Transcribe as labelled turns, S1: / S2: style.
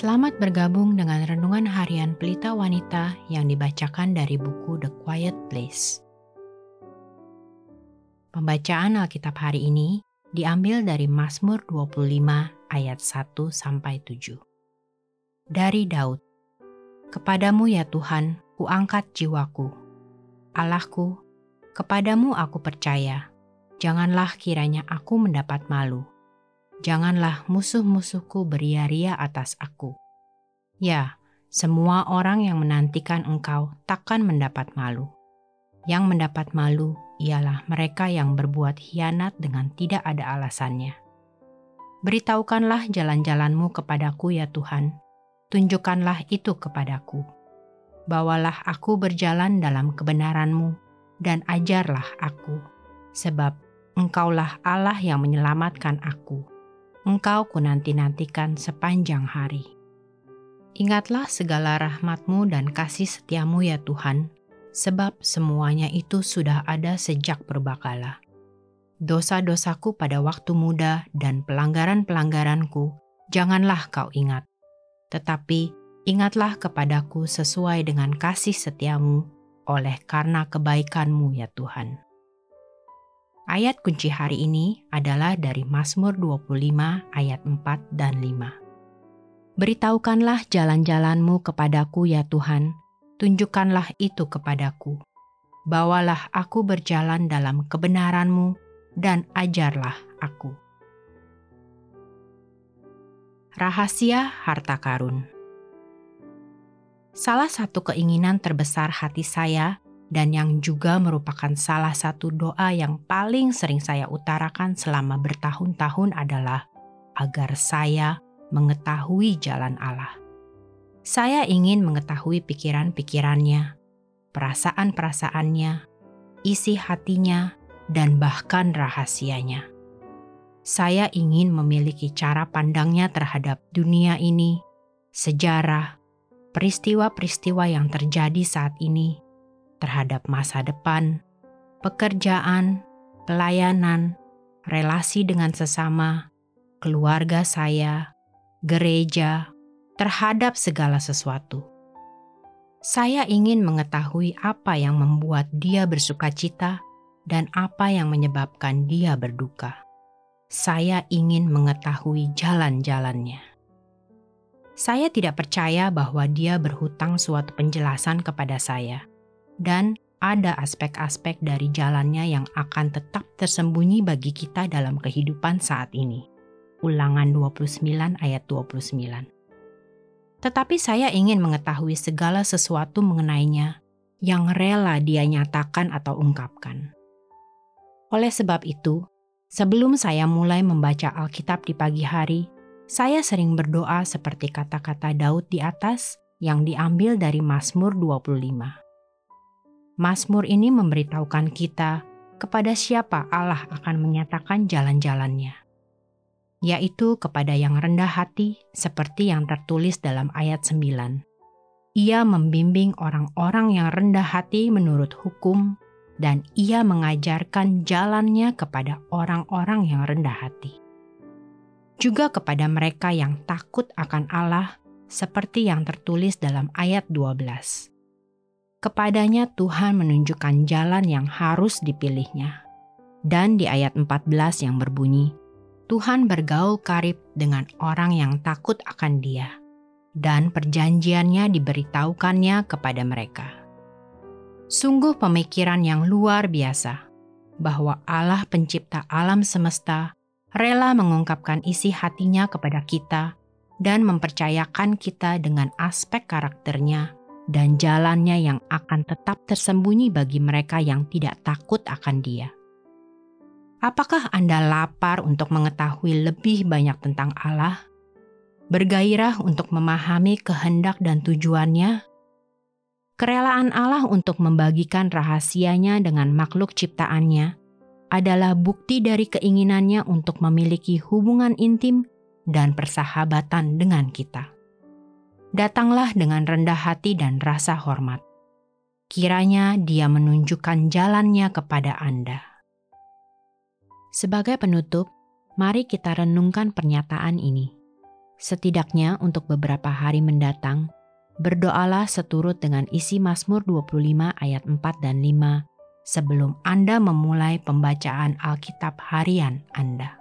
S1: Selamat bergabung dengan renungan harian Pelita Wanita yang dibacakan dari buku The Quiet Place. Pembacaan Alkitab hari ini diambil dari Mazmur 25 ayat 1 sampai 7. Dari Daud. Kepadamu ya Tuhan, kuangkat jiwaku. Allahku, kepadamu aku percaya. Janganlah kiranya aku mendapat malu janganlah musuh-musuhku beria-ria atas aku. Ya, semua orang yang menantikan engkau takkan mendapat malu. Yang mendapat malu ialah mereka yang berbuat hianat dengan tidak ada alasannya. Beritahukanlah jalan-jalanmu kepadaku ya Tuhan, tunjukkanlah itu kepadaku. Bawalah aku berjalan dalam kebenaranmu, dan ajarlah aku, sebab engkaulah Allah yang menyelamatkan aku engkau kunanti-nantikan sepanjang hari. Ingatlah segala rahmatmu dan kasih setiamu ya Tuhan, sebab semuanya itu sudah ada sejak berbakala. Dosa-dosaku pada waktu muda dan pelanggaran-pelanggaranku, janganlah kau ingat. Tetapi ingatlah kepadaku sesuai dengan kasih setiamu oleh karena kebaikanmu ya Tuhan. Ayat kunci hari ini adalah dari Mazmur 25 ayat 4 dan 5. Beritahukanlah jalan-jalanmu kepadaku ya Tuhan, tunjukkanlah itu kepadaku. Bawalah aku berjalan dalam kebenaranmu dan ajarlah aku. Rahasia Harta Karun Salah satu keinginan terbesar hati saya dan yang juga merupakan salah satu doa yang paling sering saya utarakan selama bertahun-tahun adalah agar saya mengetahui jalan Allah. Saya ingin mengetahui pikiran-pikirannya, perasaan-perasaannya, isi hatinya, dan bahkan rahasianya. Saya ingin memiliki cara pandangnya terhadap dunia ini, sejarah, peristiwa-peristiwa yang terjadi saat ini, terhadap masa depan, pekerjaan, pelayanan, relasi dengan sesama, keluarga saya, gereja, terhadap segala sesuatu. Saya ingin mengetahui apa yang membuat dia bersuka cita dan apa yang menyebabkan dia berduka. Saya ingin mengetahui jalan-jalannya. Saya tidak percaya bahwa dia berhutang suatu penjelasan kepada saya dan ada aspek-aspek dari jalannya yang akan tetap tersembunyi bagi kita dalam kehidupan saat ini. Ulangan 29 ayat 29. Tetapi saya ingin mengetahui segala sesuatu mengenainya yang rela dia nyatakan atau ungkapkan. Oleh sebab itu, sebelum saya mulai membaca Alkitab di pagi hari, saya sering berdoa seperti kata-kata Daud di atas yang diambil dari Mazmur 25. Mazmur ini memberitahukan kita kepada siapa Allah akan menyatakan jalan-jalannya, yaitu kepada yang rendah hati seperti yang tertulis dalam ayat 9. Ia membimbing orang-orang yang rendah hati menurut hukum dan ia mengajarkan jalannya kepada orang-orang yang rendah hati. Juga kepada mereka yang takut akan Allah seperti yang tertulis dalam ayat 12 kepadanya Tuhan menunjukkan jalan yang harus dipilihnya. Dan di ayat 14 yang berbunyi, Tuhan bergaul karib dengan orang yang takut akan dia, dan perjanjiannya diberitahukannya kepada mereka. Sungguh pemikiran yang luar biasa, bahwa Allah pencipta alam semesta rela mengungkapkan isi hatinya kepada kita dan mempercayakan kita dengan aspek karakternya dan jalannya yang akan tetap tersembunyi bagi mereka yang tidak takut akan Dia. Apakah Anda lapar untuk mengetahui lebih banyak tentang Allah? Bergairah untuk memahami kehendak dan tujuannya? Kerelaan Allah untuk membagikan rahasianya dengan makhluk ciptaannya adalah bukti dari keinginannya untuk memiliki hubungan intim dan persahabatan dengan kita datanglah dengan rendah hati dan rasa hormat. Kiranya Dia menunjukkan jalannya kepada Anda. Sebagai penutup, mari kita renungkan pernyataan ini. Setidaknya untuk beberapa hari mendatang, berdoalah seturut dengan isi Mazmur 25 ayat 4 dan 5 sebelum Anda memulai pembacaan Alkitab harian Anda.